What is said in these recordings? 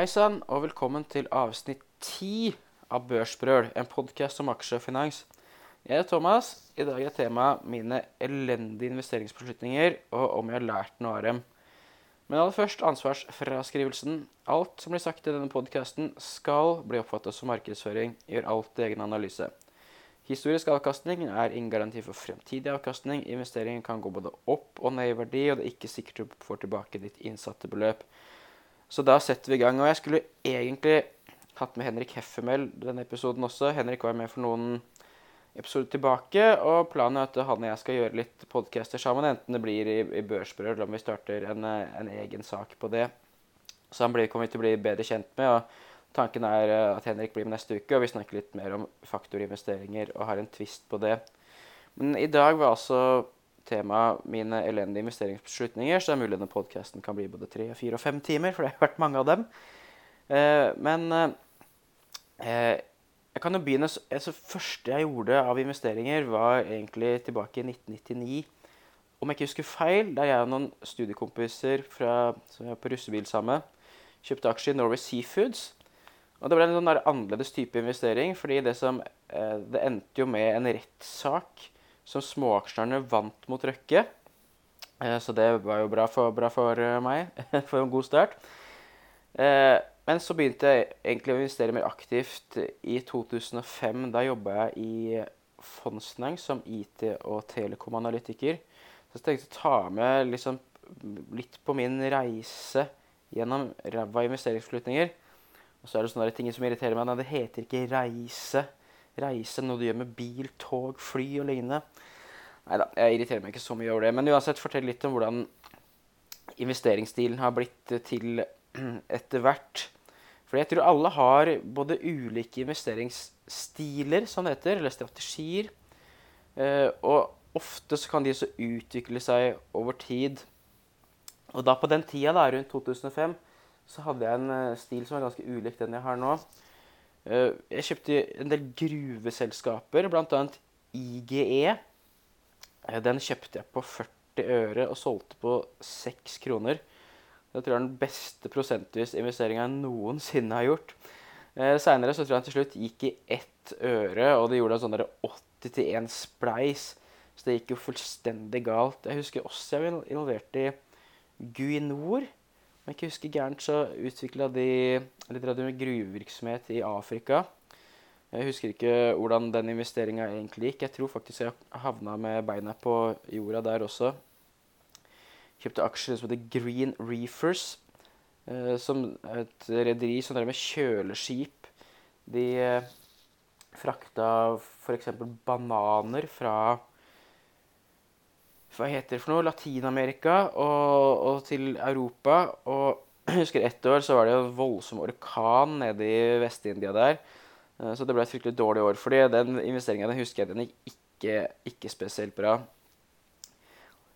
Hei sann, og velkommen til avsnitt ti av Børsbrøl, en podkast om aksje og finans. Jeg er Thomas. I dag er temaet mine elendige investeringsbeslutninger, og om jeg har lært noe av dem. Men aller først ansvarsfraskrivelsen. Alt som blir sagt i denne podkasten, skal bli oppfattet som markedsføring. Gjør alt i egen analyse. Historisk avkastning er ingen garanti for fremtidig avkastning. Investeringen kan gå både opp og ned i verdi, og det er ikke sikkert du får tilbake ditt innsatte beløp. Så da setter vi i gang. Og jeg skulle egentlig hatt med Henrik Heffemel denne episoden også. Henrik var med for noen episoder tilbake, og planen er at han og jeg skal gjøre litt podcaster sammen, enten det blir i, i Børsbrød eller om vi starter en, en, egen sak på det. Så han blir, kommer vi til å bli bedre kjent med. og Tanken er eh, at Henrik blir med neste uke, og vi snakker litt mer om faktorinvesteringer og har en twist på det. Men i dag var altså temaet mine elendige investeringsbeslutninger, så det er mulig denne podkasten kan bli både tre, fire og fem timer, for det har vært mange av dem. Eh, men eh, jeg kan jo begynne, altså første jeg gjorde av investeringer, var egentlig tilbake i 1999. Om jeg ikke husker feil, da jeg og noen studiekompiser fra, som jeg var på russebil sammen, kjøpte aksjer i Norway Seafoods. Og det ble en sånn annerledes type investering, fordi det, som, eh, det endte jo med en rettssak som småaksjerne vant mot Røkke. Eh, så det var jo bra for, bra for eh, meg. for en god start. Men så begynte jeg egentlig å investere mer aktivt i 2005. Da jobba jeg i fondsfinans som IT- og telekomanalytiker. Så jeg tenkte å ta med liksom litt på min reise gjennom ræva investeringsbeslutninger. Og så er det sånne ting som irriterer meg. Det heter ikke reise. Reise noe du gjør med bil, tog, fly og lignende. Nei da, jeg irriterer meg ikke så mye over det. Men uansett, fortell litt om hvordan investeringsstilen har blitt til etter hvert. For jeg tror alle har både ulike investeringsstiler, som det heter, eller strategier. Eh, og ofte så kan de så utvikle seg over tid. Og da på den tida, da, rundt 2005, så hadde jeg en uh, stil som var ganske ulik den jeg har nå. Uh, jeg kjøpte en del gruveselskaper, bl.a. IGE. Uh, den kjøpte jeg på 40 øre og solgte på 6 kroner. Det tror jeg er den beste prosentvis investeringa jeg noensinne har gjort. Eh, Seinere tror jeg den til slutt gikk i ett øre, og det gjorde en sånn 80 til 1 spleis. Så det gikk jo fullstendig galt. Jeg husker også jeg var involvert i Guinor. Om jeg ikke husker gærent, så utvikla de litt med gruvevirksomhet i Afrika. Jeg husker ikke hvordan den investeringa egentlig gikk. Jeg tror faktisk jeg havna med beina på jorda der også. Kjøpte aksjer som heter Green Reefers, eh, som et rederi som drev med kjøleskip. De eh, frakta f.eks. bananer fra hva heter det for noe, Latin-Amerika og, og, til Europa. Og jeg husker ett år så var det en voldsom orkan nede i Vest-India der. Eh, så det ble et fryktelig dårlig år. fordi den investeringa husker jeg den gikk ikke, ikke, spesielt bra.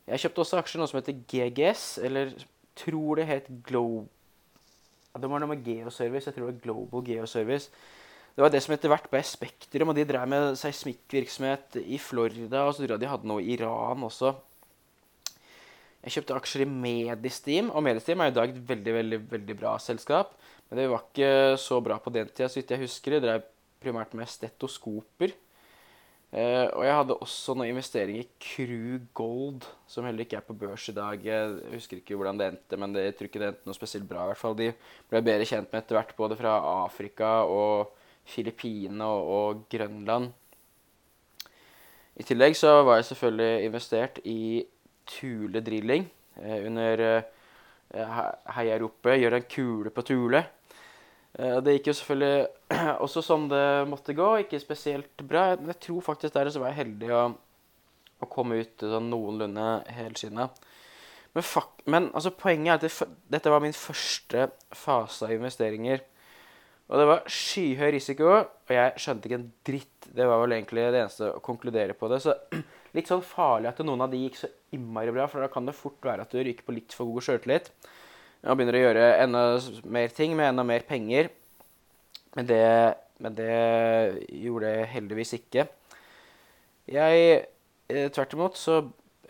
Jeg kjøpte også aksjer noe som heter GGS, eller tror det het Globe Det var noe med Geoservice. Jeg tror det var Global Geoservice. Det var det som etter hvert ble Spektrum, og de drev med seismikkvirksomhet i Florida. Og så tror jeg de hadde noe i Iran også. Jeg kjøpte aksjer i Medisteam, og Medisteam er i dag et veldig veldig, veldig bra selskap. Men det var ikke så bra på den tida, så vidt jeg husker. De drev primært med stetoskoper. Uh, og jeg hadde også noen investeringer i Crew Gold, som heller ikke er på børs i dag. Jeg husker ikke hvordan det endte, men det, jeg tror ikke det endte noe spesielt bra. i hvert fall. De ble bedre kjent med etter hvert, både fra Afrika og Filippinene og, og, Grønland. I tillegg så var jeg selvfølgelig investert i Tule Drilling eh, under eh, Heia rope 'Gjør en kule på Tule'. Eh, det gikk jo selvfølgelig også som det måtte gå, ikke spesielt bra. Men jeg tror faktisk der så var jeg heldig å, å komme ut sånn noenlunde helskinna. Men, fuck, men altså, poenget er at det, dette var min første fase av investeringer. Og det var skyhøy risiko, og jeg skjønte ikke en dritt. Det var vel egentlig det eneste å konkludere på det. Så litt sånn farlig at noen av de gikk så innmari bra, for da kan det fort være at du ryker på litt for god sjøltillit. Og begynner å gjøre enda mer ting med enda mer penger. Men det, men det gjorde jeg heldigvis ikke. Jeg eh, Tvert imot så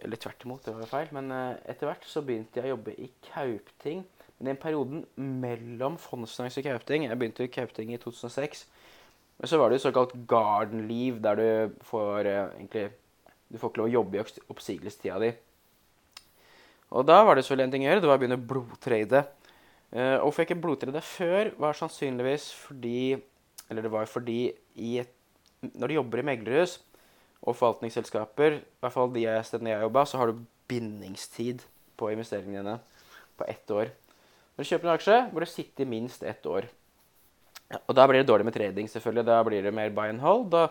Eller tvert imot, det var feil. Men eh, etter hvert så begynte jeg å jobbe i Kaupting. Den perioden mellom fondsfinans og kauting Jeg begynte i kauting i 2006. Men så var det jo såkalt garden-liv, der du får eh, egentlig Du får ikke lov å jobbe i oppsigelsestida di. Og da var det selvfølgelig en ting å gjøre. Det var å begynne å blodtrade. Uh, hvorfor jeg ikke blodtrade før, var sannsynligvis fordi Eller det var fordi i et, når du jobber i meglerhus og forvaltningsselskaper, i hvert fall de stedene jeg jobba, så har du bindingstid på investeringene dine på ett år. Når du kjøper en aksje, må du sitte i minst ett år. Og da blir det dårlig med trading, selvfølgelig. Da blir det mer buy and hold. Da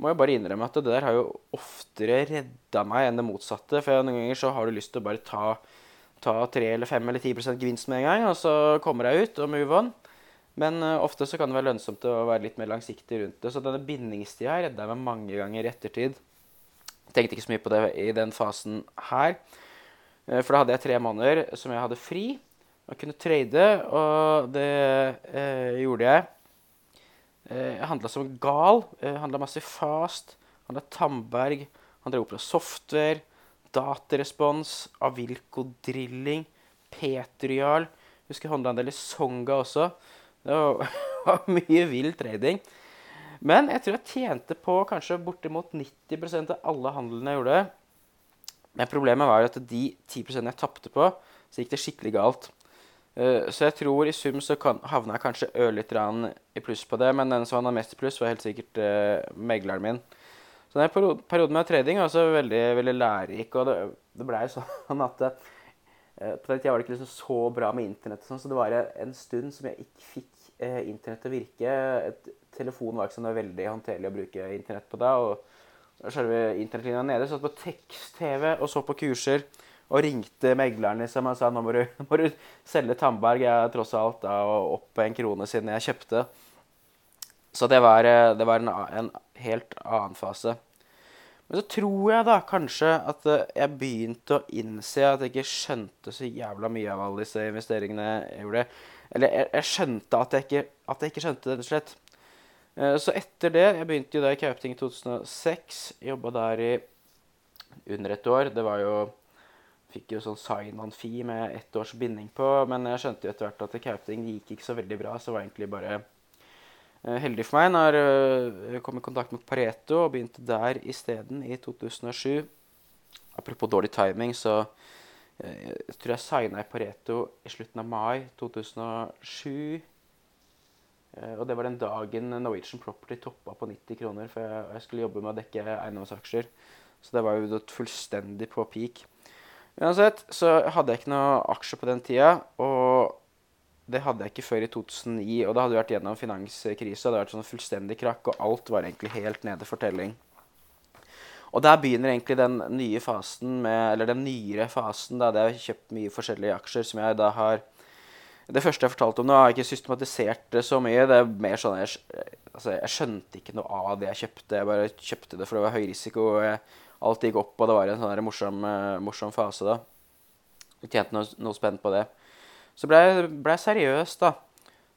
må jeg bare innrømme at det der har jo oftere redda meg enn det motsatte. For noen ganger så har du lyst til å bare ta, ta 3 eller 5 eller 10% gevinst med en gang, og så kommer jeg ut og move on. Men uh, ofte så kan det være lønnsomt å være litt mer langsiktig rundt det. Så denne bindingstida redda meg mange ganger i ettertid. Tenkte ikke så mye på det i den fasen her. Uh, for da hadde jeg tre måneder som jeg hadde fri og kunne trade, og det eh, gjorde jeg. Jeg eh, handla som gal. Jeg eh, handla masse Fast, handla Tamberg, Han drev opp med Software, Datarespons, Avilco Drilling, Petrial. Husker jeg handla en del i Songa også. Det var mye vill trading. Men jeg tror jeg tjente på kanskje bortimot 90% av alle handlene jeg gjorde. Men problemet var jo at de 10% jeg tapte på, så gikk det skikkelig galt. Eh, så jeg tror i sum så kan, havna jeg kanskje ørlite i pluss på det, men den som havna mest i pluss, var helt sikkert uh, megleren min. Så den perioden med trading var også veldig, veldig lærerik. Og det, det blei sånn at uh, på den tida var det ikke liksom så bra med internett, sånn, så det var en stund som jeg ikke fikk uh, internett til å virke. Telefonen var ikke sånn veldig håndterlig å bruke internett på da. og Selve internettlinja nede. Satt på tekst-TV og så på kurser og ringte megleren liksom, og sa nå må du, må du selge Tandberg. Jeg tross alt da, opp en krone siden jeg kjøpte. Så det var, eh, det var en, en, helt annen fase. Men så tror jeg da kanskje at eh, jeg begynte å innse at jeg ikke skjønte så jævla mye av alle disse investeringene jeg gjorde. Eller jeg, jeg skjønte at jeg, ikke, at jeg ikke skjønte det, rett og slett. Eh, så etter det Jeg begynte jo da i Kauting i 2006. Jobba der i under et år. Det var jo Fikk jo sånn sign-on-fee med ett års binding på, men jeg skjønte jo etter hvert at Kauting gikk ikke så veldig bra, så var jeg egentlig bare uh, heldig for meg når uh, jeg kom i kontakt med Pareto og begynte der isteden i 2007. Apropos dårlig timing, så uh, jeg tror jeg signa i Pareto i slutten av mai 2007. og det var den dagen Norwegian Property toppa på 90 kroner, for jeg skulle jobbe med å dekke eiendomsaksjer. Så det var jo fullstendig på peak. Uansett så hadde jeg ikke noe aksjer på den tida. Og det hadde jeg ikke før i 2009. Og da hadde vært gjennom finanskrisa. Det hadde vært sånn fullstendig krakk, og alt var egentlig helt nede for telling. Og der begynner egentlig den nye fasen med Eller den nyere fasen, da jeg har kjøpt mye forskjellige aksjer som jeg da har Det første jeg fortalte om nå, har jeg ikke systematisert det så mye. Det er mer sånn jeg, altså, jeg skjønte ikke noe av det jeg kjøpte. Jeg bare kjøpte det for det var høy risiko. Og jeg alt gikk opp, og det var en sånn morsom, uh, morsom, fase da. Jeg tjente noe, noe spent på det. Så ble jeg seriøs, da.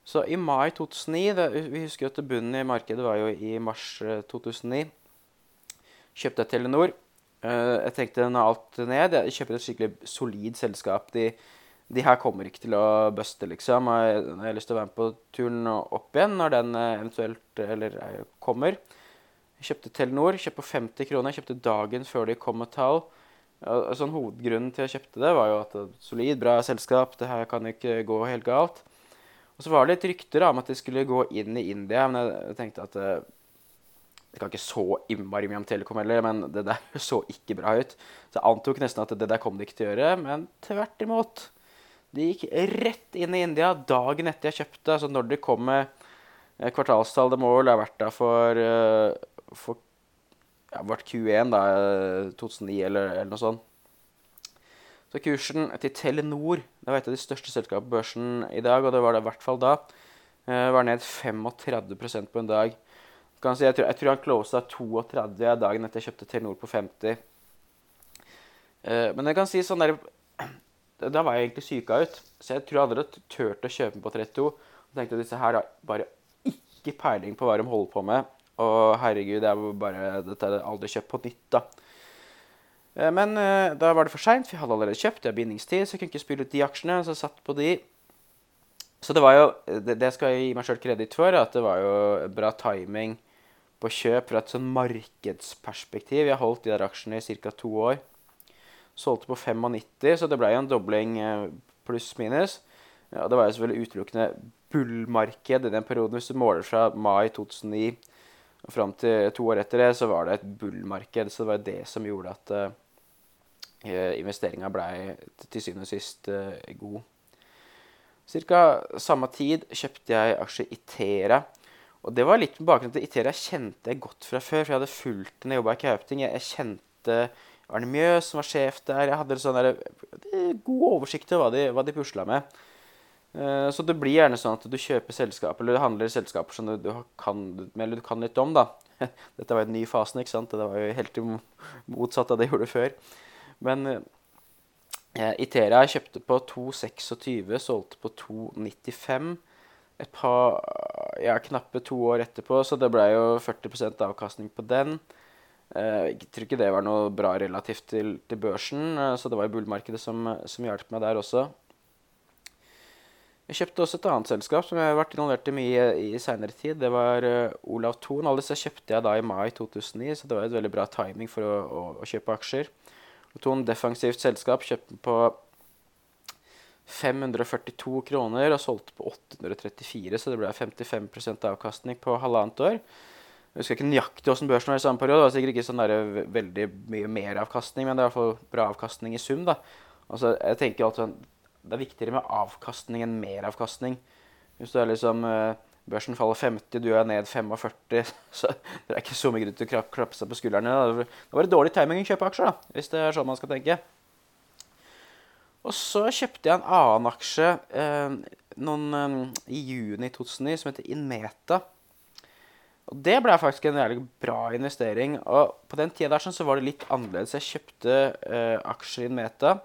Så i mai 2009 det, Vi husker at bunnen i markedet var jo i mars 2009. Eh, kjøpte jeg Telenor. Uh, jeg tenkte nå alt ned Jeg kjøper et skikkelig solid selskap. De, de her kommer ikke til å buste, liksom. Jeg, jeg har lyst til å være med på turen opp igjen når den eventuelt eller, kommer. Jeg kjøpte Telenor, kjøpte på 50 kroner. Jeg kjøpte dagen før de kom med tall. Sånn, hovedgrunnen til jeg kjøpte det, var jo at det var solid, bra selskap. Det her kan ikke gå helt galt. Og så var det litt rykter om at de skulle gå inn i India. Men jeg tenkte at det, eh, kan ikke så innmari mye om Telekom heller, men det der så ikke bra ut. Så jeg antok nesten at det der kom de ikke til å gjøre, men tvert imot. De gikk rett inn i India dagen etter jeg kjøpte. Altså når de kom med kvartalstall, det må vel ha vært der for uh, for ja, vårt Q1, da, 2009 eller, eller, noe sånt. Så kursen til Telenor, det var et av de største selskapene på børsen i dag, og det var det i hvert fall da, uh, var ned 35 på en dag. Si, jeg, tror, jeg, tror, han closa 32 dagen etter jeg kjøpte Telenor på 50. Uh, eh, men jeg kan si sånn der Da var jeg egentlig syka ut. Så jeg tror jeg hadde turt å kjøpe den på 32. Og tenkte at disse her har bare ikke peiling på hva de holder på med. Og herregud, jeg bare, dette er aldri kjøpt på nytt, da. Eh, men eh, da var det for seint, for jeg hadde allerede kjøpt. Det er bindingstid, så jeg kunne ikke spille ut de aksjene. Så jeg satt på de. Så det var jo Det, skal jeg gi meg sjøl kreditt for, at det var jo bra timing på kjøp fra et sånn markedsperspektiv. Jeg holdt de der aksjene i ca. to år. Solgte på 95, så det ble jo en dobling eh, pluss-minus. Ja, det var jo selvfølgelig utelukkende bullmarked i den perioden. Hvis du måler fra mai 2009 og fram til to år etter det, så var det et bullmarked. Så det var det som gjorde at uh, investeringa blei til syvende og sist uh, god. Cirka samme tid kjøpte jeg aksjer i Tera. Og det var litt med bakgrunn til Itera kjente jeg godt fra før. For jeg hadde fulgt den jeg jobba i Kauting. Jeg, jeg, kjente Arne Mjøs, som var sjef der. Jeg hadde sånn der, god oversikt over hva de, hva de pusla med. Uh, så det blir gjerne sånn at du kjøper selskap, eller du handler selskaper som du, kan, eller du kan litt om. da. Dette var jo en ny fasen, ikke sant? Det var jo helt motsatt av det jeg gjorde før. Men eh, Itera kjøpte på 2,26, solgte på 2,95 et par ja, knappe to år etterpå, så det ble jo 40% avkastning på den. Eh, jeg tror ikke det var noe bra relativt til, til børsen, eh, så det var jo bullmarkedet som, som hjalp meg der også. Jeg kjøpte også et annet selskap som jeg har vært involvert i mye i, seinere tid. Det var uh, Olav Thon. Alle disse kjøpte jeg da i mai 2009, så det var et veldig bra timing for å, å, å kjøpe aksjer. Thon defensivt selskap kjøpte på 542 kroner og solgte på 834, så det ble 55% avkastning på halvannet år. Jeg husker ikke nøyaktig hvordan børsen var i samme periode. Det var sikkert ikke sånn der veldig mye mer avkastning, men det er i hvert fall bra avkastning i sum. da. Altså, jeg tenker alltid sånn, Det er viktigere med avkastning enn meravkastning. Hvis du er liksom eh, Børsen faller 50, du er ned 45, så det er ikke så mye grunn til å klappe seg på skuldrene. Da. Det var dårlig timing å kjøpe aksjer, da, hvis det er sånn man skal tenke. Og så kjøpte jeg en annen aksje eh, noen, eh, i juni 2009 som heter Inmeta. Og det ble faktisk en jævlig bra investering. Og på den tida sånn, så var det litt annerledes. Jeg kjøpte eh, aksjer i Inmeta.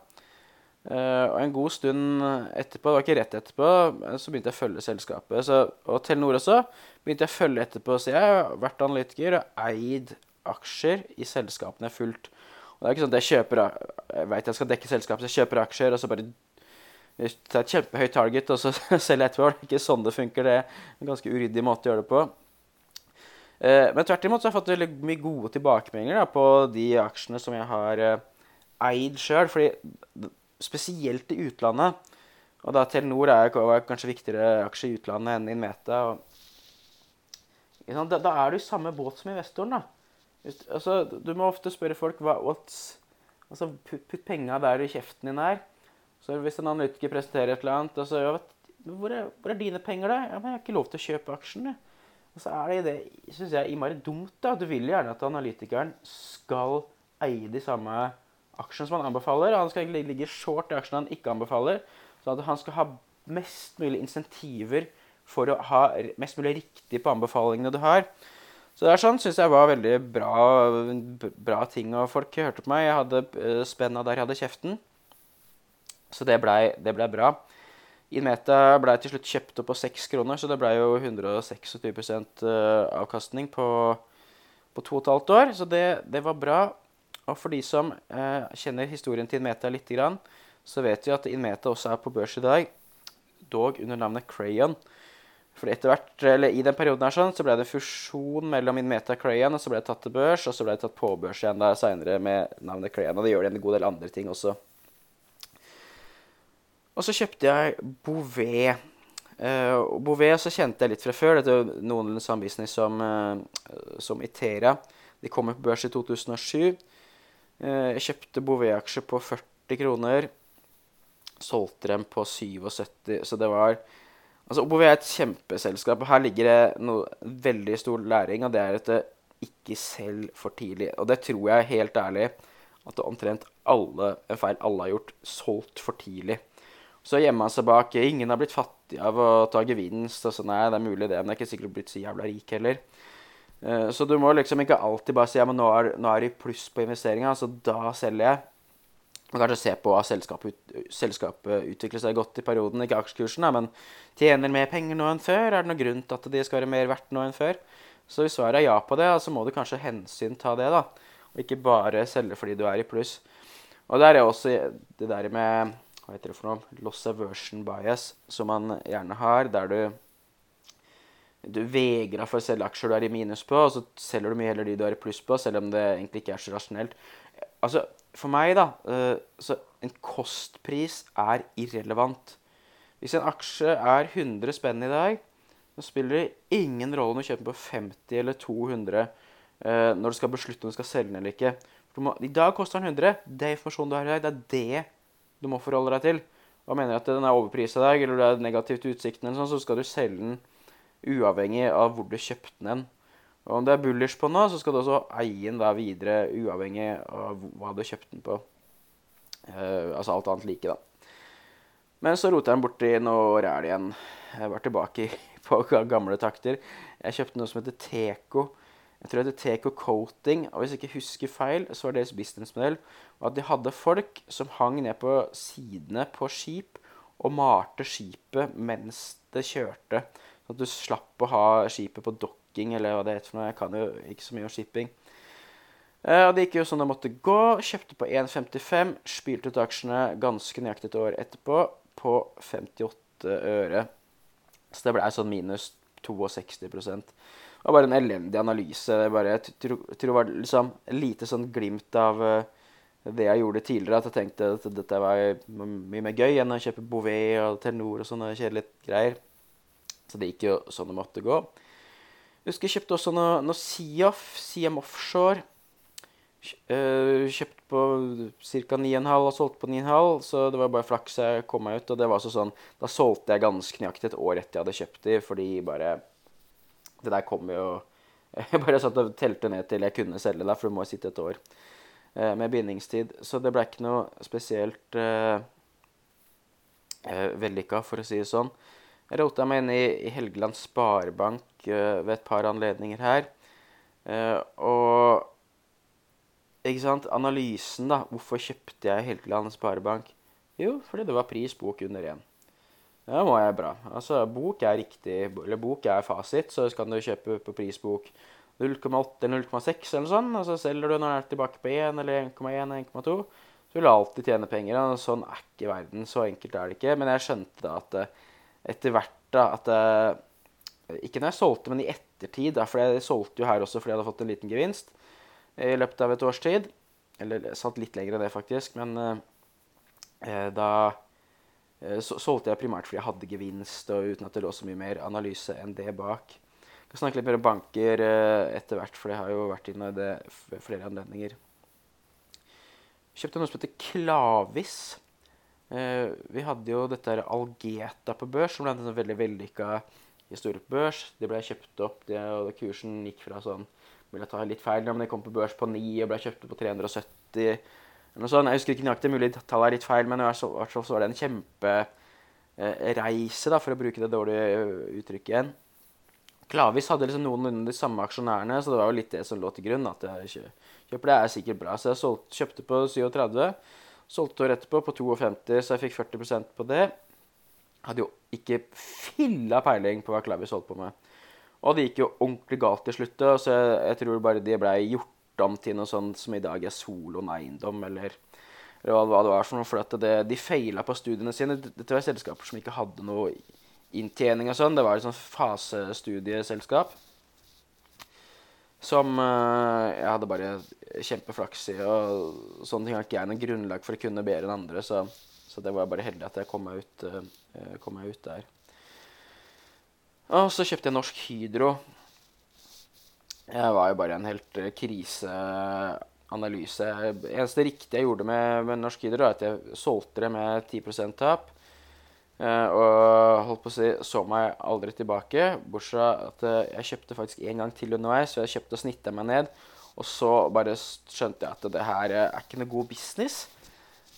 Eh, og en god stund etterpå, det var ikke rett etterpå, så begynte jeg å følge selskapet. Så, og Telenor også begynte jeg å følge etterpå. Så jeg har vært analytiker og eid aksjer i selskapene jeg fulgt. Og det er ikke sånn at jeg kjøper Jeg vet jeg skal dekke selskapet, så jeg kjøper aksjer, og så bare tar et kjempehøyt target, og så selger jeg etterpå. Det er ikke sånn det funker. Det er en ganske uryddig måte å gjøre det på. Uh, men tvert imot så har jeg fått veldig mye gode tilbakemeldinger på de aksjene som jeg har uh, eid sjøl. Fordi spesielt i utlandet Og da Telenor er kanskje viktigere aksje i utlandet enn Inmeta. Da, da er du i samme båt som investoren. da. Altså, du må ofte spørre folk hva Altså, putt, penga der i kjeften din er. Så hvis en analytiker presenterer et eller annet altså, ja, hvor, er, hvor, er, dine penger, da? Ja, men 'Jeg har ikke lov til å kjøpe aksjene.' Og så er det det syns jeg innmari dumt. da. Du vil gjerne at analytikeren skal eie de samme aksjene som han anbefaler. Han skal egentlig ligge short i aksjen han ikke anbefaler. Så at han skal ha mest mulig insentiver for å ha mest mulig riktig på anbefalingene du har. Så det er sånn syns jeg var veldig bra, bra, ting. Og folk hørte på meg. Jeg hadde uh, spenna der jeg hadde kjeften. Så det blei ble bra. Inmeta blei til slutt kjøpt opp på 6 kroner, så det blei jo 126 eh, avkastning på, på to og et halvt år. Så det, det, var bra. Og for de som eh, kjenner historien til Inmeta litt, så vet vi at Inmeta også er på børs i dag, dog under navnet Crayon. For etter hvert, eller I den perioden her sånn, så ble det fusjon mellom Inmeta og Crayon, og så ble det tatt til børs, og så ble det tatt på børs igjen der seinere med navnet Crayon. Og det gjør det en god del andre ting også. Og så kjøpte jeg Bouvet. Uh, Bouvet så kjente jeg litt fra før. Dette er noenlunde samme business som, uh, som Itera. De kom på børs i 2007. Uh, jeg kjøpte Bouvet-aksjer på 40 kroner. Solgte dem på 77, så det var Altså, Bouvet er et kjempeselskap. og Her ligger det noe veldig stor læring, og det er at det ikke selv for tidlig. Og det tror jeg helt ærlig at det omtrent alle, en feil alle har gjort, solgt for tidlig. Så gjemmer man seg bak Ingen har blitt fattig av å ta gevinst. og så nei, det er mulig det, men det er ikke sikkert blitt så jævla rik heller. Uh, så du må liksom ikke alltid bare si ja, nå er, nå er det pluss på investeringa, så da selger jeg. Og kanskje se på at selskapet, selskapet utvikler seg godt i perioden, ikke aksjekursen, men tjener mer penger nå enn før? Er det noen grunn til at de skal være mer verdt nå enn før? Så hvis svaret er ja på det, så må du kanskje hensyn ta det, da. Og ikke bare selge fordi du er i pluss. Og der er også det der med hva heter det for noe, loss aversion bias, som man gjerne har, der du du vegrer deg for å selge aksjer du er i minus på, og så selger du mye heller de du er i pluss på, selv om det egentlig ikke er så rasjonelt. Altså, For meg, da uh, Så en kostpris er irrelevant. Hvis en aksje er 100 spenn i dag, så spiller det ingen rolle om du kjøper på 50 eller 200 uh, eh, når du skal beslutte om du skal selge den eller ikke. Må, I dag koster den 100. Det er informasjonen du har i dag. Det er det du må forholde deg til. Og mener at den er overprisa i dag, eller du er negativt utsikten, eller sånn, så skal du selge den uavhengig av hvor du kjøpte den. Og om det er bullish på nå, så skal du også eie den der videre uavhengig av hva du kjøpte den på. Uh, altså alt annet like, da. Men så roter jeg den borti noe ræl igjen. Jeg var tilbake på gamle takter. Jeg kjøpte noe som heter Teco. Jeg tror det heter Teco Coating. Og hvis jeg ikke husker feil, så var deres businessmodell at de hadde folk som hang ned på sidene på skip og malte skipet mens det kjørte. At du slapp å ha skipet på dokking, eller hva det heter for noe. Jeg kan jo ikke så mye om shipping. Eh, og det gikk jo sånn det måtte gå. Kjøpte på 1,55. Spilte ut aksjene ganske nøyaktig et år etterpå på 58 øre. Så det ble sånn minus 62 Det var bare en elendig analyse. Det bare, jeg tror, det var liksom lite sånn glimt av uh, det jeg gjorde tidligere. At jeg tenkte at dette var mye mer gøy enn å kjøpe Bouvet og Telenor og sånne kjedelige greier. Så det gikk jo sånn det måtte gå. Jeg husker jeg kjøpte også noe, noe Siaf, CM Offshore. Uh, kjøpt på ca. 9,5 og solgt på 9,5, så det var bare flaks jeg kom meg ut. Og det var også sånn, da solgte jeg ganske nøyaktig et år etter jeg hadde kjøpt de, fordi bare Det der kom jo Jeg bare satt og telte ned til jeg kunne selge det, for du må sitte et år uh, med bindingstid. Så det ble ikke noe spesielt uh, uh, vellykka, for å si det sånn. Jeg rota meg inn i, i Helgeland Sparebank uh, ved et par anledninger her. Uh, og ikke sant, analysen, da. Hvorfor kjøpte jeg Helgeland Sparebank? Jo, fordi det var pris bok under én. Da må jeg bra. Altså, bok er riktig, eller bok er fasit, så kan du kjøpe på prisbok 0,8 eller 0,6 eller sånn, og så selger du når den er tilbake på 1 eller 1,1 eller 1,2. Så vil du alltid tjene penger. Og sånn er ikke verden. Så enkelt er det ikke. Men jeg skjønte da at etter hvert da, at jeg, Ikke når jeg solgte, men i ettertid. Da, for jeg solgte jo her også fordi jeg hadde fått en liten gevinst i løpet av et års tid. Eller satt litt lenger enn det, faktisk. Men eh, da eh, solgte jeg primært fordi jeg hadde gevinst, og uten at det lå så mye mer analyse enn det bak. Jeg skal snakke litt mer om banker eh, etter hvert, for jeg har jo vært inne i det flere anledninger. Kjøpte noe som heter Klavis. Eh, vi hadde jo dette Algeta på børs, som ble en sånn veldig vellykka historie på børs. De ble kjøpt opp, det, og kursen gikk fra sånn Vil jeg ta litt feil, men de kom på børs på 9 og ble kjøpt opp på 370 eller noe sånt. Jeg husker ikke nøyaktig, mulig tallet er litt feil, men i hvert fall så var det en kjempereise, da, for å bruke det dårlige uttrykket igjen. Klavis hadde liksom noenlunde de samme aksjonærene, så det var jo litt det som lå til grunn. at jeg kjøper det er sikkert bra. Så jeg solgte, kjøpte på 37. Solgte året etterpå på 52, så jeg fikk 40% på det. Hadde jo ikke filla peiling på hva Klavis holdt på med. Og det gikk jo ordentlig galt til slutt, så jeg, jeg tror bare de blei gjort om til noe sånt som i dag er Solon Eiendom, eller, eller hva, det var for noe. For det, de feila på studiene sine. Dette var selskaper som ikke hadde noe inntjening og sånn. Det var et sånt fasestudieselskap som uh, jeg hadde bare kjempeflaks i. Og sånne ting har ikke jeg noe grunnlag for å kunne bedre enn andre, så, så, det var bare heldig at jeg kom meg ut, uh, kom meg ut der. Og så kjøpte jeg Norsk Hydro. Jeg var jo bare en helt uh, kriseanalyse. eneste riktige jeg gjorde med, med Norsk Hydro, er at jeg solgte det med 10% tap. Uh, og holdt på å si så meg aldri tilbake. Bortsett fra at uh, jeg kjøpte faktisk en gang til underveis. Så jeg kjøpte og snitta meg ned. Og så bare skjønte jeg at det her uh, er ikke noe god business.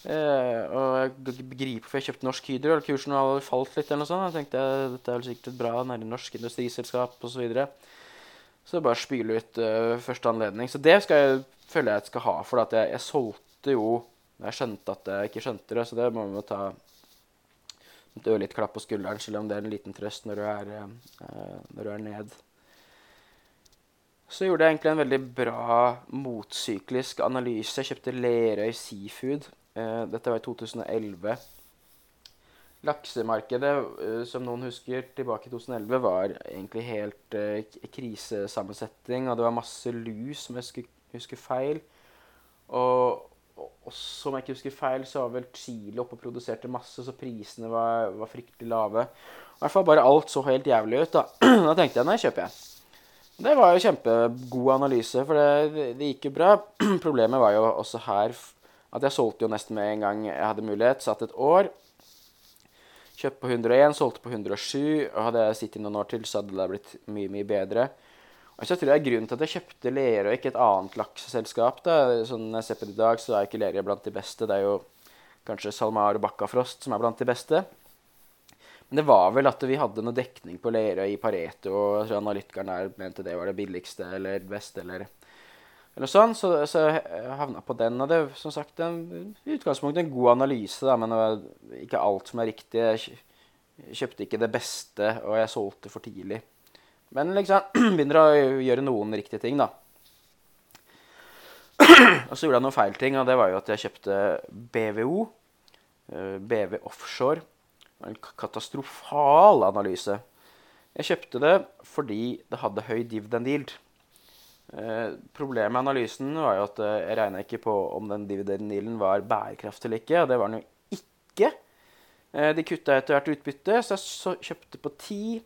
og jeg begriper hvorfor jeg kjøpte Norsk Hydro. Eller kursen hadde falt litt. eller noe sånt. Jeg tenkte dette er vel sikkert et bra nære norsk industriselskap osv. Så, videre. så bare spyle ut første anledning. Så det skal jeg, føler jeg at jeg skal ha. For at jeg, jeg solgte jo Jeg skjønte at jeg ikke skjønte det, så det må vi ta et ørlite klapp på skulderen, selv om det er en liten trøst når du er, uh, når du er ned. Så gjorde jeg egentlig en veldig bra motsyklisk analyse. Jeg kjøpte Lerøy Seafood. Uh, dette var i 2011. laksemarkedet, eh, som noen husker, tilbake i 2011, var egentlig helt eh, krisesammensetning, og det var masse lus, om jeg husker, feil. Og også, om jeg ikke husker feil, så var vel Chile oppe og produserte masse, så prisene var, var fryktelig lave. I hvert fall bare alt så helt jævlig ut, da. da tenkte jeg nei, kjøper jeg. Det var jo kjempegod analyse, for det, det, gikk jo bra. Problemet var jo også her at jeg solgte jo nesten med en gang jeg hadde mulighet. Satt et år. Kjøpte på 101, solgte på 107. Og hadde jeg sittet noen år til, så hadde det blitt mye, mye bedre. Og så tror jeg grunnen til at jeg kjøpte Lerøy, ikke et annet lakseselskap da, sånn jeg ser på det i dag, så er ikke Lerøy blant de beste. Det er jo kanskje SalMar og Bakkafrost som er blant de beste. Men det var vel at vi hadde noe dekning på Lerøy i Pareto, og jeg tror analytikeren der mente det var det billigste eller beste, eller eller sånn. Så, så jeg havna på den. Og det er som sagt en, i utgangspunktet en god analyse, da, men det var ikke alt som er riktig. Jeg kjøpte ikke det beste, og jeg solgte for tidlig. Men liksom begynner å gjøre noen riktige ting, da. Og så gjorde jeg noen feil ting, og det var jo at jeg kjøpte BVO. eh, BV Offshore. En katastrofal analyse. Jeg kjøpte det fordi det hadde høy dividend yield. Eh, problemet med analysen var jo at eh, jeg regna ikke på om den dividend yielden var bærekraftig eller ikke, og det var den jo ikke. De kutta etter hvert utbytte, så jeg kjøpte på 10,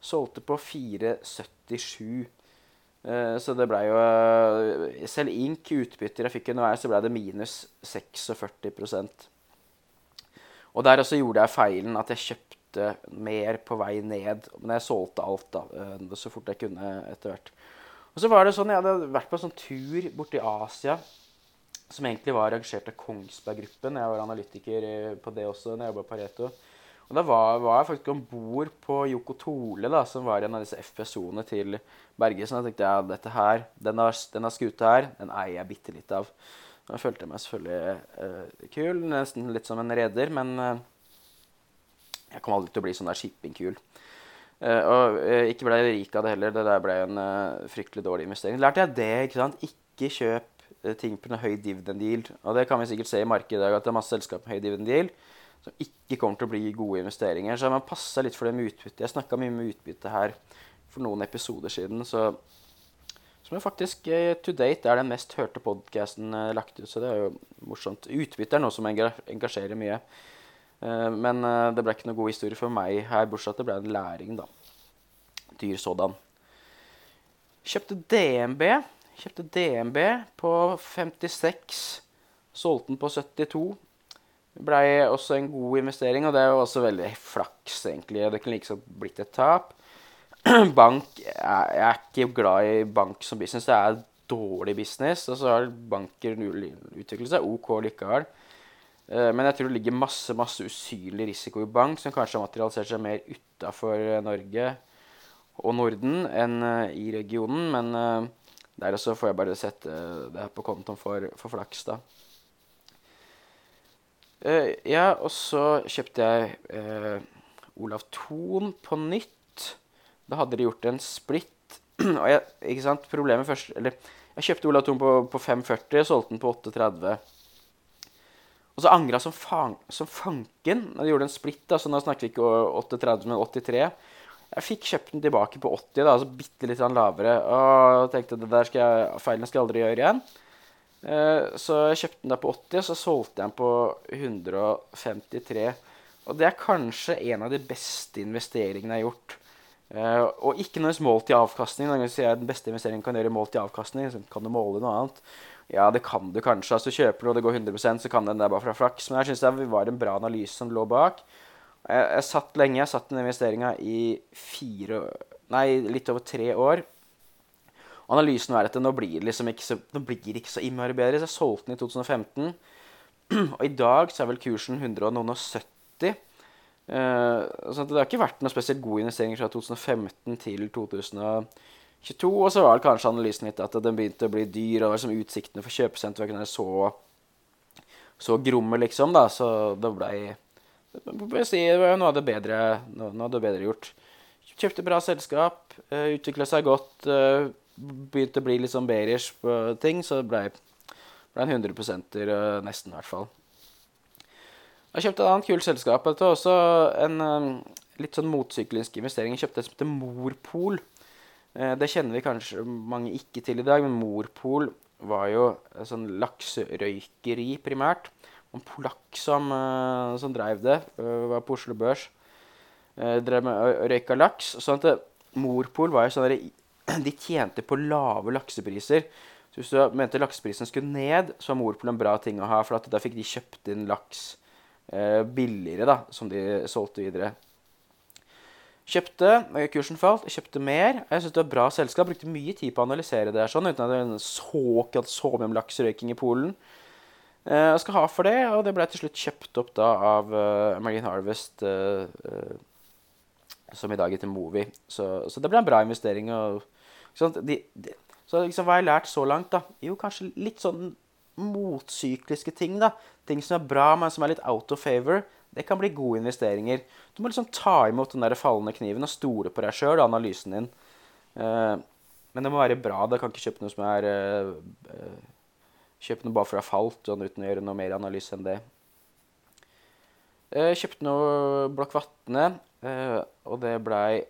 solgte på 4,77. Eh, så det blei jo eh, Selv ink utbytter jeg fikk underveis, så blei det minus 46% Og der også gjorde jeg feilen at jeg kjøpte mer på vei ned. Men jeg solgte alt da, eh, så fort jeg kunne etter hvert. Og så var det sånn, Jeg hadde vært på en sånn tur borti Asia som egentlig var arrangert av Kongsberg-gruppen. Jeg var analytiker på det også når jeg jobba på Pareto. Og da var, var jeg faktisk om bord på Yoko Tole, da, som var en av disse FPSO-ene til Bergesen. Jeg tenkte ja, dette her, denne, denne skuta her, den eier jeg bitte litt av. Da følte jeg meg selvfølgelig uh, kul, nesten litt som en reder, men uh, jeg kom aldri til å bli sånn der shippingkul. Uh, og ikke ble jeg rik av det heller. Det der ble en fryktelig dårlig investering. Lærte jeg det, ikke sant? Ikke kjøp ting på en høy dividend yield. Og det kan vi sikkert se i markedet i dag, at det er masse selskap med høy dividend yield som ikke kommer til å bli gode investeringer. Så man passer litt for det med utbytte. Jeg snakka mye med utbytte her for noen episoder siden, så som er faktisk eh, to date er den mest hørte podkasten eh, lagt ut, så det er jo morsomt. Utbytte er noe som engasjerer mye. Eh, men det ble ikke noe god historie for meg her, bortsett fra at det ble en læring, da. Dyr sådan. Kjøpte DNB. Kjøpte DNB på 56. Solgte den på 72. Blei også en god investering, og det er jo også veldig flaks, egentlig. Det kunne like så blitt et tap. Bank Jeg jeg er ikke glad i bank som business. Det er dårlig business. Og så har banker utviklet seg OK likevel. Eh, Men jeg tror det ligger masse masse usynlig risiko i bank, som kanskje har materialisert seg mer utafor Norge og Norden enn eh, i regionen. Men eh, der også får jeg bare sette det her på kontoen for, for flaks, da. Eh, ja, og så kjøpte jeg uh, Olav Thon på nytt. Da hadde de gjort en splitt. og jeg, ikke sant, problemet først Eller jeg kjøpte Olav Thon på, på 5,40 og solgte den på 8,30. Og så angra som, fang, som fanken de gjorde en splitt. da, så Nå snakker vi ikke o- 8,30, men 83. Jeg fikk kjøpt den tilbake på 80, da, altså bitte litt sånn lavere. Og tenkte det der skal jeg, feilen skal jeg aldri gjøre igjen. Eh, Så jeg kjøpte den der på 80, og så solgte jeg den på 153. Og det er kanskje en av de beste investeringene jeg har gjort. Eh, og ikke nødvendigvis målt i avkastning. Sier jeg den beste investeringen kan gjøre målt i avkastning. Så kan du måle noe annet? Ja, det kan du kanskje. Altså Kjøper du og det går 100% så kan den der bare fra flaks. Men jeg syns det var en bra analyse som lå bak. Jeg, jeg satt lenge. Jeg satt den investeringa i fire Nei, litt over tre år. Analysen var at nå blir det liksom ikke så, nå blir ikke så innmari bedre. Så jeg solgte den i 2015. Og i dag så er vel kursen 170. Uh, så det har ikke vært noen spesielt gode investeringer fra 2015 til 2022. Og så var det kanskje analysen litt at den begynte å bli dyr, og var liksom utsiktene for kjøpesenterene så, så gromme, liksom. da, Så det blei Det var noe av det bedre, noe, noe bedre gjort. Kjøpte bra selskap, uh, utvikla seg godt. Begynte å bli litt sånn bearish på ting, så det ble en 100 uh, nesten, i hvert fall. Jeg kjøpte et annet kult selskap. Dette var også en um, litt sånn motsyklisk investering. Jeg kjøpte et som heter Morpol. Eh, det kjenner vi kanskje mange ikke til i dag, men Morpol var jo sånn lakserøykeri primært. En polakk som, som drev det, var på Oslo Børs. Drev med røyka laks. Sånn at Morpol var jo sånn de tjente på lave laksepriser. Så hvis du mente lakseprisen skulle ned, så var Morpol en bra ting å ha. For da fikk de kjøpt inn laks billigere, da, som de solgte videre. Kjøpte, Kursen falt, kjøpte mer. Jeg synes det var bra selskap. Brukte mye tid på å analysere det her, sånn, uten at det såkalt så mye om lakserøyking i Polen. Eh, jeg skal ha for det, og det ble til slutt kjøpt opp da av uh, Marine Harvest, uh, uh, som i dag heter Movi. Så, så, det ble en bra investering. Og, de, de, så liksom, hva har jeg lært så langt? da? Jo, kanskje litt sånn motsykliske ting. da. Ting som er bra, men som er litt out of favor. Det kan bli gode investeringer. Du må liksom ta imot den der fallende kniven og stole på deg sjøl og analysen din. Uh, men det må være bra. Du kan ikke kjøpe noe som er uh, Kjøpe noe bare for å ha falt, sånn, uten å gjøre noe mer analyse enn det. Uh, kjøpte noe Blokk Vatne, og det blei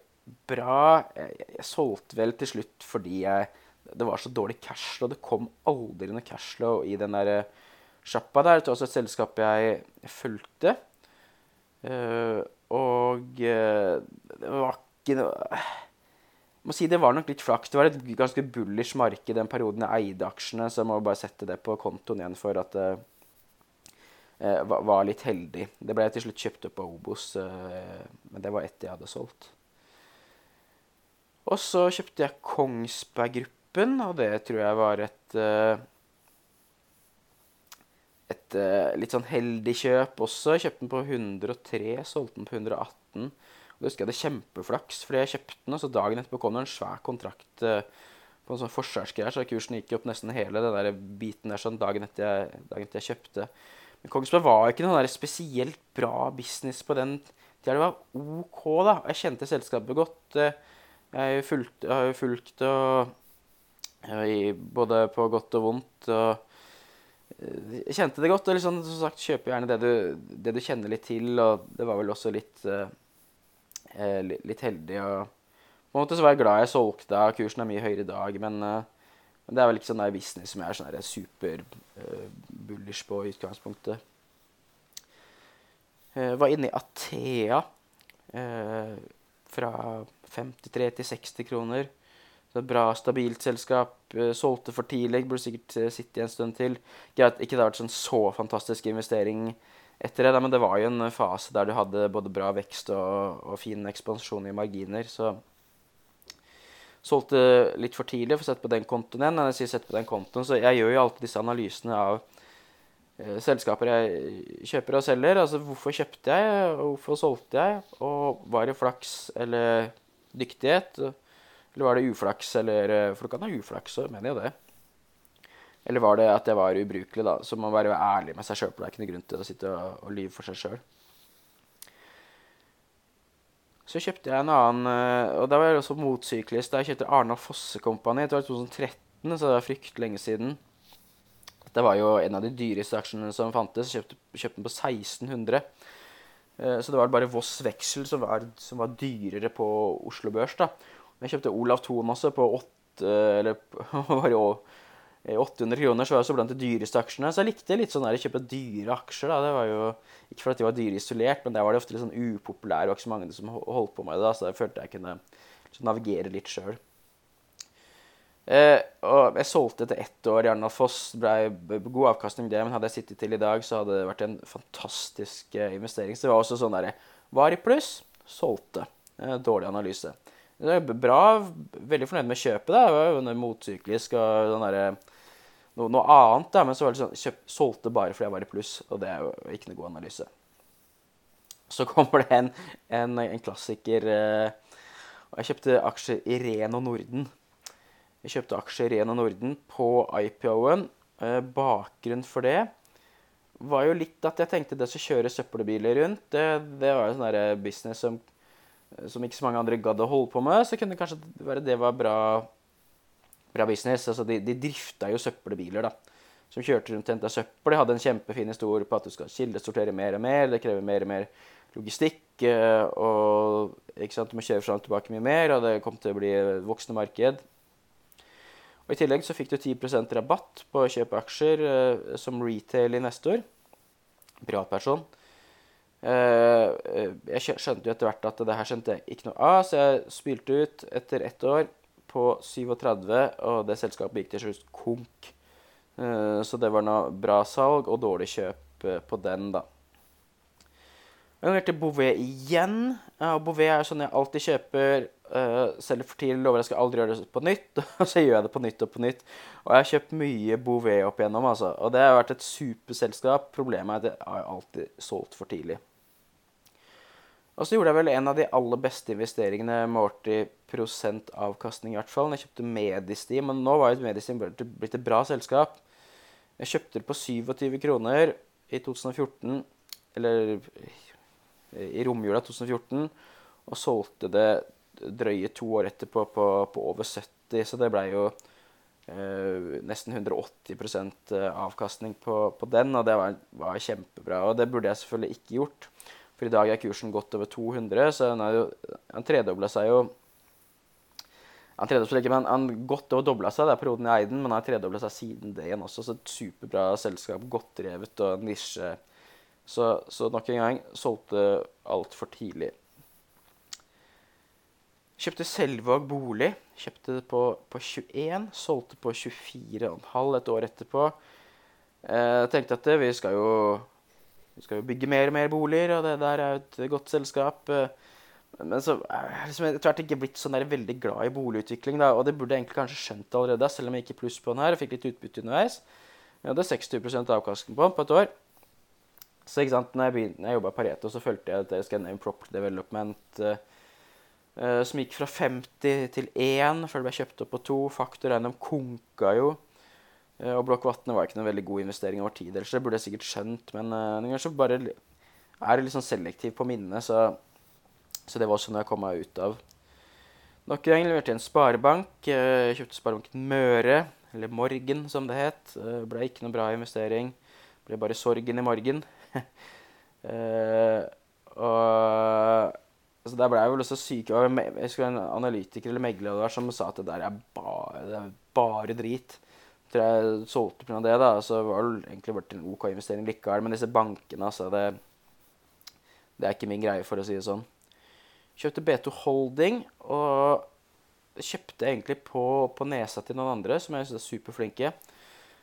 bra. Jeg, jeg, solgte vel til slutt fordi jeg, det var så dårlig cashflow. Det kom aldri noe cashflow i den der sjappa der. Det var også et selskap jeg fulgte. Uh, og uh, det var ikke noe Jeg må si det var nok litt flaks. Det var et ganske bullish marked den perioden jeg eide aksjene, så jeg må bare sette det på kontoen igjen for at uh, var, var, litt heldig. Det ble til slutt kjøpt opp av Obos, men det var etter jeg hadde solgt. Og så kjøpte jeg Kongsberg Gruppen, og det tror jeg var et et uh, litt sånn heldig kjøp også. Jeg kjøpte den på 103, solgte den på 118. Og da husker jeg hadde kjempeflaks, fordi jeg kjøpte den, og så dagen etterpå kom det en svær kontrakt på en sånn forsvarsgreier, så kursen gikk opp nesten hele den der biten der sånn dagen etter jeg, dagen etter jeg kjøpte. Men Kongsberg var ikke noe spesielt bra business på den tida. Det var OK, da. Jeg kjente selskapet godt. Jeg har jo fulgt og, både på godt og vondt. og jeg kjente det godt. og liksom, som sagt, kjøp gjerne det du, det du, kjenner litt til. Og det var vel også litt, uh, litt heldig. og På en måte så var jeg glad jeg solgte. Kursen er mye høyere i dag. Men, men, det er vel ikke sånn business som jeg er sånn super uh, bullish på i utgangspunktet. Uh, var inne i Athea fra 53 til 60 kroner. Så bra, stabilt selskap. Uh, solgte for tidlig, burde sikkert uh, sitte en stund til. Greit, ikke det har vært sånn så fantastisk investering etter det, da, men det var jo en fase der du hadde både bra vekst og, og fin ekspansjon i marginer. Så solgte litt for tidlig for å sette på den kontoen igjen. Jeg sier sette på den kontoen, så jeg gjør jo alltid disse analysene av uh, selskaper jeg kjøper og selger. Altså hvorfor kjøpte jeg, og hvorfor solgte jeg, og var det flaks eller dyktighet? Eller var det uflaks? Eller, eh, for du kan ha uflaks, så mener jeg det. Eller var det at jeg var ubrukelig, da? Så man må være ærlig med seg sjøl. Det er ikke noe grunn til å sitte og, og lyve for seg sjøl. Så kjøpte jeg en annen eh, Og da var jeg også motsyklist. Da jeg kjøpte Arendal Fosse Company. Det var i 2013, så det var fryktelig lenge siden. Det var jo en av de dyreste aksjene som fantes. Kjøpte, kjøpte den på 1600. Eh, så det var bare Voss Veksel som var, som var dyrere på Oslo Børs. da. Jeg kjøpte Olav Thon også på 8, eller, var jo 800 kroner, så var det så blant de dyreste aksjene. Så jeg likte litt sånn å kjøpe dyre aksjer. da, det var jo Ikke fordi de var dyre isolert, men der var de ofte litt sånn upopulære. Det var ikke så mange som holdt på med det, da, så jeg følte jeg kunne navigere litt sjøl. Eh, jeg solgte etter ett år i Arendal Foss. Ble god avkastning det, men hadde jeg sittet til i dag, så hadde det vært en fantastisk eh, investering. Så det var også sånn derre Var i pluss, solgte. Eh, dårlig analyse. Det er bra. Veldig fornøyd med kjøpet. Det var jo motsyklisk og den derre noe, noe, annet. Da, men så var det sånn kjøp, Solgte bare fordi jeg var i pluss, og det er jo ikke noe god analyse. Så kommer det en, en, en klassiker. Eh, og jeg kjøpte aksjer i Reno Norden. Jeg kjøpte aksjer i Reno Norden på IPO-en. Bakgrunnen for det var jo litt at jeg tenkte det som kjører søppelbiler rundt, det, det var jo sånn business som som ikke så mange andre gadd å holde på med, så kunne det kanskje være det var bra, bra business. Altså, de, de drifta jo søppelbiler, da. som kjørte rundt og henta søppel. De hadde en kjempefin historie på at du skal kildesortere mer og mer. Det krever mer og mer logistikk. eh, Og sant, du må kjøre fram og tilbake mye mer, og det kom til å bli et voksende marked. Og I tillegg så fikk du 10% rabatt på å kjøpe aksjer eh, som retail i neste år. eh, jeg skjønte jo etter hvert at det her skjønte jeg ikke noe av, så jeg spylte ut etter ett år på 37, og det selskapet gikk til slutt konk. Eh, Så det var noe bra salg og dårlig kjøp eh, på den, da. Jeg har til Bouvet igjen. Ja, Bouvet er sånn jeg alltid kjøper. Uh, selger for tidlig, lover jeg skal aldri gjøre det på nytt. Og så gjør jeg det på nytt og på nytt. Og jeg har kjøpt mye Bouvet opp igjennom, altså. Og det har vært et superselskap. Problemet er at jeg har alltid solgt for tidlig. Og så gjorde jeg vel en av de aller beste investeringene målt i prosentavkastning, i hvert fall. Jeg kjøpte Medistim, men nå var jo Medistim blitt et bra selskap. Jeg kjøpte det på 27 kroner i 2014, eller i romjula 2014, og solgte det drøye to år etterpå på, på over 70, så det blei jo eh, nesten 180% avkastning på, på den, og det var, var kjempebra. Og det burde jeg selvfølgelig ikke gjort, for i dag er kursen godt over 200, så den, jo, den tredobla seg jo han tredobla seg ikke, men han godt over dobla seg. Det er perioden jeg eide den, men han har tredobla seg siden det igjen også. Så et superbra selskap. Godt drevet og nisje. Så, så nok en gang solgte altfor tidlig. Kjøpte Selvåg bolig. Kjøpte det på, på 21. Solgte på 24,5 et år etterpå. Eh, tenkte at vi skal jo vi skal jo bygge mer og mer boliger, og det der er jo et godt selskap. Eh, Men så er jeg liksom etter hvert ikke blitt sånn der veldig glad i boligutvikling, da. Og det burde jeg egentlig kanskje skjønt allerede, selv om jeg gikk i pluss på den her og fikk litt utbytte underveis. Jeg hadde 60 avkastning på den på et år. Så ikke sant, når jeg, begynte, jeg jobba i Pareto, så følte jeg at et Scandinavian Property Development uh, eh, som gikk fra 50 til 1 før det ble kjøpt opp på 2. Faktor Eiendom konka jo. Eh, og Blokk Vatne var ikke noen veldig god investering over tid. Ellers det burde jeg sikkert skjønt, men uh, noen ganger så bare er det litt sånn selektiv på minnet, så, så det var også noe jeg kom meg ut av. Nok en gang leverte jeg en sparebank. Jeg kjøpte Sparebanken Møre, eller Morgen som det het. Det ble ikke noe bra investering. Ble bare sorgen i morgen. Eh, og så Der ble jeg vel også syk. Jeg husker en analytiker eller megler det som sa at det der er bare, det er bare drit. Tror jeg solgte pga. det, da. Så var det egentlig vært en OK investering likevel. Men disse bankene, altså det, det er ikke min greie, for å si det sånn. Kjøpte B2 Holding, og kjøpte egentlig på, på nesa til noen andre som jeg syns er superflinke.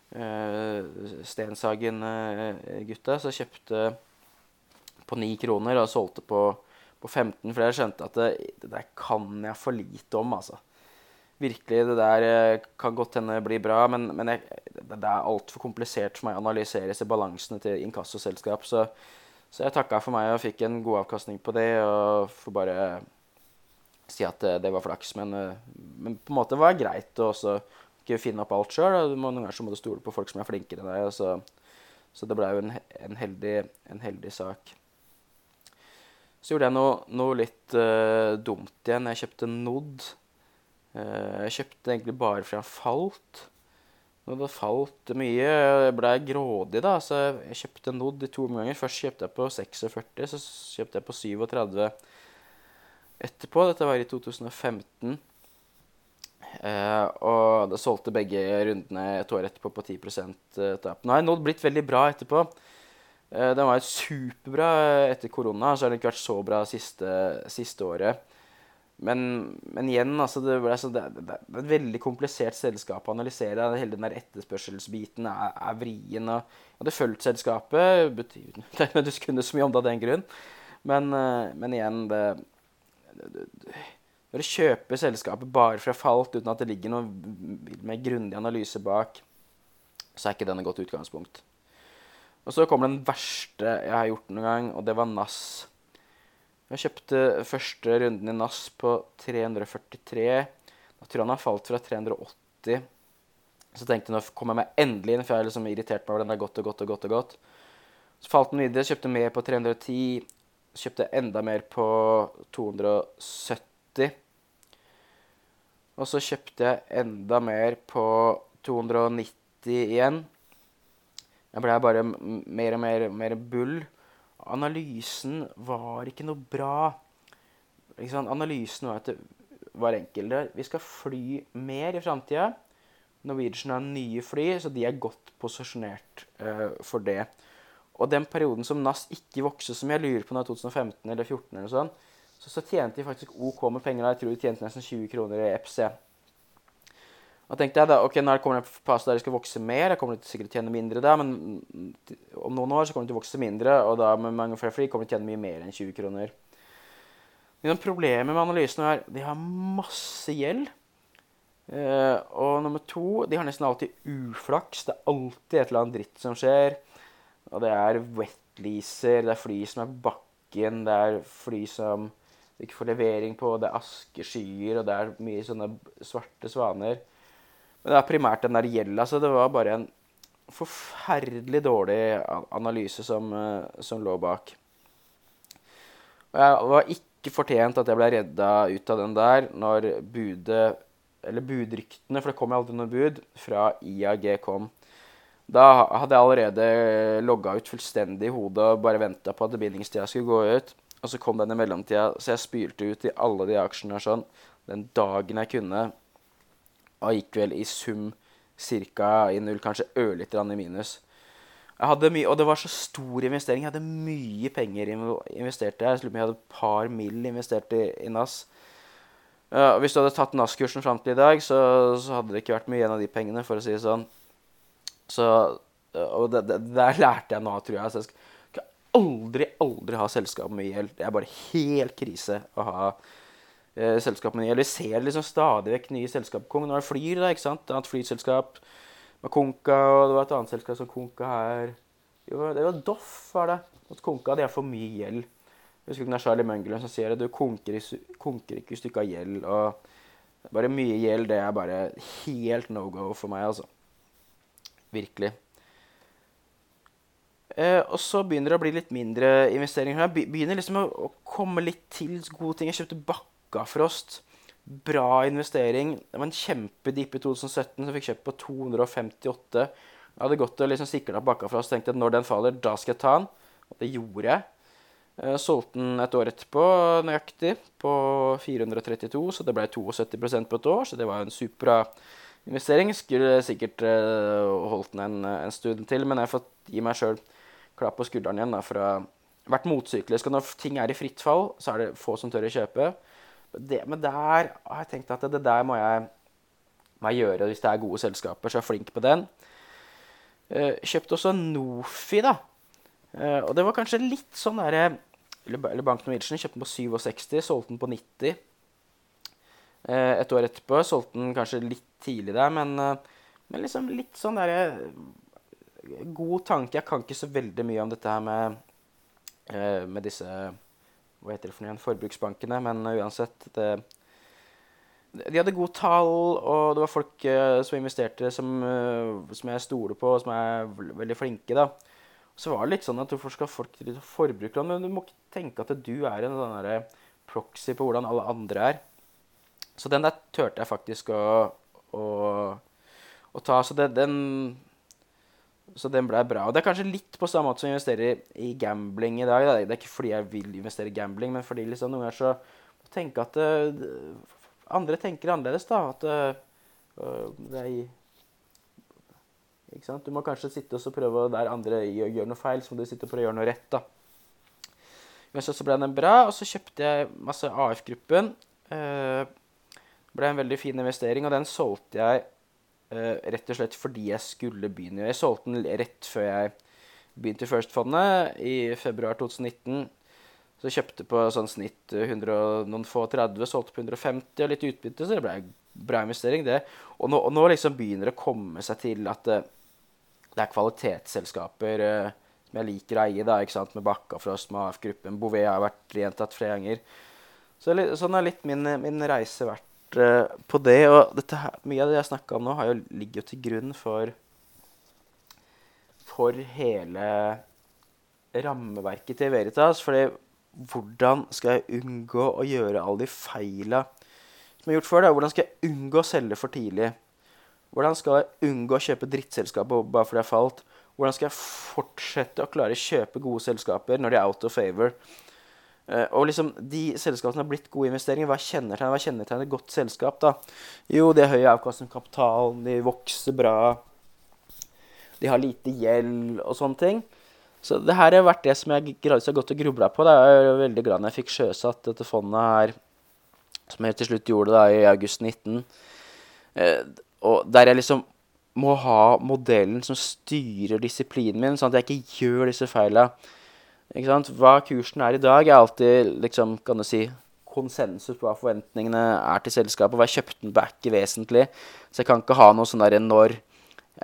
Uh, Stenshagen-gutta. så kjøpte på 9 kroner og solgte på, på 15, for jeg skjønte at det, det der kan jeg for lite om, altså. Virkelig, det der eh, kan godt hende bli bra, men, men jeg, det, er altfor komplisert for meg å analysere disse balansene til inkassoselskap. Så, så jeg takka for meg og fikk en god avkastning på det, og får bare si at det, det var flaks. Men, eh, men på en måte var det greit å også ikke finne opp alt sjøl. Noen ganger så må du stole på folk som er flinkere enn deg. Så, så det blei jo en, en, heldig, en heldig sak. Så gjorde jeg noe, noe litt uh, dumt igjen. Jeg kjøpte Nod. Eh, jeg kjøpte egentlig bare fordi han falt. Nod hadde falt mye. Jeg blei grådig, da, så jeg kjøpte Nod i to omganger. Først kjøpte jeg på 46, så kjøpte jeg på 37 etterpå. Dette var i 2015. Eh, og det solgte begge rundene et år etterpå på 10 tap. Nå har Nod blitt veldig bra etterpå. Eh, den var superbra etter korona, så har den ikke vært så bra siste, siste året. Men, men igjen, altså, det, ble så, det, det, det er et veldig komplisert selskap å analysere. Hele den der etterspørselsbiten er, er vrien. Og jeg hadde fulgt selskapet. betyr ikke du kunne så mye om det av den grunn. Men, eh, men igjen, det, det, det Når du kjøper selskapet bare fra falt uten at det ligger noe mer grundig analyse bak, så er ikke den et godt utgangspunkt. Og så kommer den verste jeg har gjort noen gang, og det var NAS. Jeg kjøpte første runden i NAS på 343. Da tror jeg han har falt fra 380. Så tenkte jeg nå kommer jeg meg endelig inn, for jeg har liksom irritert meg over den der godt og godt og godt. og godt. Så falt den videre, kjøpte mer på 310. Så kjøpte enda mer på 270. Og så kjøpte jeg enda mer på 290 igjen. Jeg ble bare mer og mer, mer bull. Analysen var ikke noe bra. Ikke? Analysen var at det var enkel. Vi skal fly mer i framtida. Norwegian har nye fly, så de er godt posisjonert uh, for det. Og den perioden som NAS ikke vokste, som jeg lurer på nå, 2015 eller 2014, eller sånn, så, så tjente de faktisk OK med penger. Jeg tror de tjente nesten 20 kroner i EPC. Da tenkte jeg da, ok, når kommer det en fase der de skal vokse mer, jeg kommer sikkert til å tjene mindre da, men om noen år så kommer de til å vokse mindre, og da med mange flere fly kommer de til å tjene mye mer enn 20 kroner. Men problemet med analysen er de har masse gjeld. Eh, og nummer to, de har nesten alltid uflaks. Det er alltid et eller annet dritt som skjer. Og det er wetleaser, det er fly som er på bakken, det er fly som du ikke får levering på, det er askeskyer, og det er mye sånne svarte svaner. Men det er primært den der gjelda, så det var bare en forferdelig dårlig analyse som, eh, som lå bak. Og jeg var ikke fortjent at jeg ble redda ut av den der når budet Eller budryktene, for det kom jo aldri noe bud, fra IAG kom. Da hadde jeg allerede logga ut fullstendig i hodet og bare venta på at bindingstida skulle gå ut. Og så kom den i mellomtida, så jeg spylte ut i alle de aksjene sånn den dagen jeg kunne. Og gikk vel i sum ca. i null, kanskje ørlite grann i minus. Jeg hadde mye, Og det var så stor investering. Jeg hadde mye penger investert i. Jeg hadde et par mill. investert i, i NAS. Uh, hvis du hadde tatt NAS-kursen fram til i dag, så, så hadde det ikke vært mye igjen av de pengene, for å si det sånn. Så, og det, der lærte jeg nå, tror jeg. Så jeg skal aldri, aldri ha selskap med gjeld. Det er bare helt krise å ha eh, selskap med gjeld. Vi ser liksom stadig vekk nye selskap. Kong nå er Flyr, da, ikke sant? Et annet flyselskap med Konka, og det var et annet selskap som Konka her. Jo, det var Doff, var det. At Konka de har for mye gjeld. Jeg husker ikke det er Charlie Mungelen som sier det. Du konker, konker ikke ikke har gjeld. Og bare mye gjeld, det er bare helt no go for meg, altså. Virkelig. Eh, og så begynner det å bli litt mindre investeringer. Jeg begynner liksom å, å komme litt til gode ting. Jeg kjøpte Bakkafrost. Bra investering. Det var en kjempedipp i 2017 som fikk kjøpt på 258. Jeg hadde gått og liksom sikla Bakkafrost tenkte at når den faller, da skal jeg ta den. Og det gjorde jeg. Eh, solgte den et år etterpå nøyaktig på 432, så det ble 72% på et år. Så det var en superbra investering. Skulle sikkert eh, holdt den en, en stund til, men jeg har fått gi meg sjøl klapp på skulderen igjen da, for å ha vært motsyklisk. Og når ting er i fritt fall, så er det få som tør å kjøpe. Det, men der har jeg tenkt at det, det der må jeg, må jeg gjøre hvis det er gode selskaper, så jeg er flink på den. Uh, kjøpte også Nofi, da. Uh, og det var kanskje litt sånn derre Eller eller Bank Norwegian kjøpte den på 67, solgte den på 90. Uh, et år etterpå solgte den kanskje litt tidlig der, men, eh, men liksom litt sånn derre God tanke. Jeg kan ikke så veldig mye om dette her med, eh, med disse Hva heter det for noe? Forbruksbankene. Men eh, uansett det, De hadde gode tall, og det var folk uh, som investerte som, uh, som jeg stoler på, og som er veldig flinke. da. Så var det litt sånn at hvorfor skal folk til forbrukslån? Men du må ikke tenke at du er en sånn proxy på hvordan alle andre er. Så den der turte jeg faktisk å, å, å ta. Så det, den så den ble bra. Og det er kanskje litt på samme måte som å investere i gambling i dag. da. Det er ikke fordi jeg vil investere i gambling, men fordi liksom noen ganger så tenker at uh, andre tenker annerledes, da. At uh, det er Ikke sant? Du må kanskje sitte og så prøve der andre gjør, gjør noe feil, så må du sitte og prøve å gjøre noe rett, da. Men så ble den bra, og så kjøpte jeg masse AF-gruppen. Det ble en veldig fin investering, og den solgte jeg eh, rett og slett fordi jeg skulle begynne. Jeg solgte den rett før jeg begynte i First-fondet i februar 2019. Så kjøpte på sånn snitt 100 og noen få 30, solgte på 150 og litt utbytte, så det ble en bra investering, det. Og nå, og nå liksom begynner det å komme seg til at eh, det er kvalitetsselskaper uh, som jeg liker å eie, da, ikke sant, med Bakkafrost, med AF-gruppen, Bouvet har vært gjentatt flere ganger. Så sånn har litt min, min reise vært eh, på det. Og her, mye av det jeg snakka om nå, har jo, ligger jo til grunn for for hele rammeverket til Veritas. fordi hvordan skal jeg unngå å gjøre alle de feila som jeg har gjort før? Da? Hvordan skal jeg unngå å selge for tidlig? Hvordan skal jeg unngå å kjøpe drittselskaper bare fordi jeg falt? Hvordan skal jeg fortsette å klare å kjøpe gode selskaper når de er out of favor? Uh, og liksom, De selskapene har blitt gode investeringer. Hva kjennetegner, hva kjennetegner et godt selskap? da? Jo, de har høy avkastning på kapitalen, de vokser bra, de har lite gjeld og sånne ting. Så det her har vært det som jeg gradvis har gått og grubla på. Da. Jeg er veldig glad når jeg fikk sjøsatt dette fondet her, som jeg til slutt gjorde da i august 19. Uh, og der jeg liksom må ha modellen som styrer disiplinen min, sånn at jeg ikke gjør disse feila. Hva kursen er i dag, er alltid liksom, kan du si, konsensus på hva forventningene er til selskapet. Hva jeg kjøpte den back er vesentlig. Så jeg kan ikke ha noe sånn der når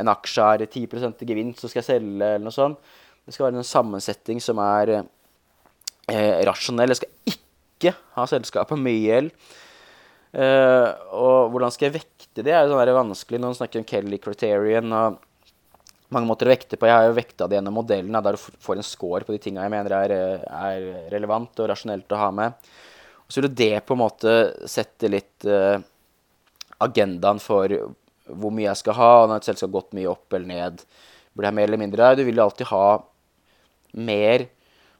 en aksje har 10 i gevinst, så skal jeg selge, eller noe sånt. Det skal være en sammensetning som er eh, rasjonell. Jeg skal ikke ha selskapet mye gjeld. Eh, og hvordan skal jeg vekte det, er jo sånn vanskelig. Noen snakker om Kelly Criterion og mange måter å vekte på. Jeg har jo vekta det gjennom modellen, der du får en score på de tinga jeg mener er, er, relevant og rasjonelt å ha med. Og så vil det på en måte sette litt uh, agendaen for hvor mye jeg skal ha, når et selskap har gått mye opp eller ned. Burde jeg mer eller mindre? Du vil jo alltid ha mer.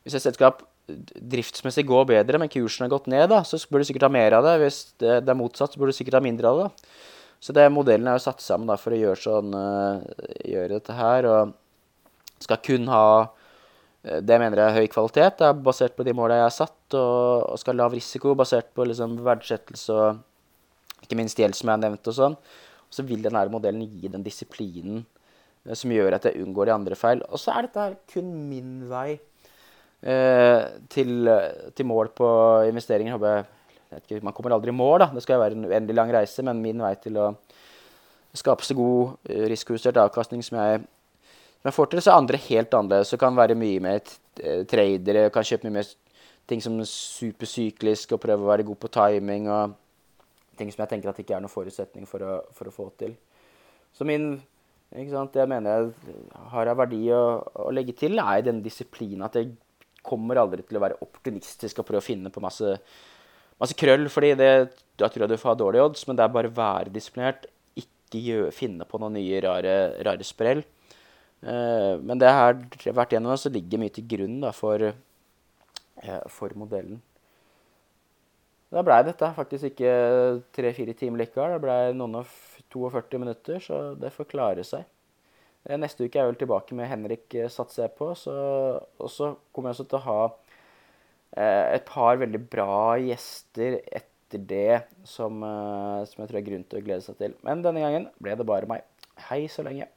Hvis et selskap driftsmessig går bedre, men kursen har gått ned, da, så burde du sikkert ha mer av det. Hvis det, det er motsatt, så burde du sikkert ha mindre av det. Så det modellen er jo satt sammen da, for å gjøre, sånn, uh, gjøre dette her. Og skal kun ha uh, det jeg mener er høy kvalitet, det er basert på de måla jeg har satt, og, og skal ha lav risiko basert på liksom, verdsettelse og ikke minst gjeld, som jeg har nevnt, og sånn. Og så vil denne modellen gi den disiplinen uh, som gjør at jeg unngår de andre feil. Og så er dette kun min vei Eh, til, til, mål på investeringer. Ikke, man kommer aldri i mål, da. Det skal være en uendelig lang reise, men min vei til å skape så god eh, risikojustert avkastning som jeg, som jeg, får til, så er andre helt annerledes. Så kan være mye mer eh, tradere, kan kjøpe mye mer ting som er supersyklisk og prøve å være god på timing og ting som jeg tenker at det ikke er noen forutsetning for å, for å få til. Så min ikke sant, Det mener jeg har av verdi å, å legge til, er den disiplinen at jeg kommer aldri til å være optimistisk og prøve å finne på masse, masse krøll. fordi det, da tror jeg du får ha dårlige odds, men det er bare være disiplinert. Ikke finne på noen nye rare, rare sprell. Uh, men det har vært gjennom, så ligger mye til grunn da, for, uh, for modellen. Da blei dette faktisk ikke tre-fire timer likevel. Det blei noen og 42 minutter, så det får klare seg. Eh, neste uke er jeg vel tilbake med Henrik, satser jeg på. Så, og så kommer jeg også til å ha et par veldig bra gjester etter det som, eh, som jeg tror er grunn til å glede seg til. Men denne gangen ble det bare meg. Hei så lenge.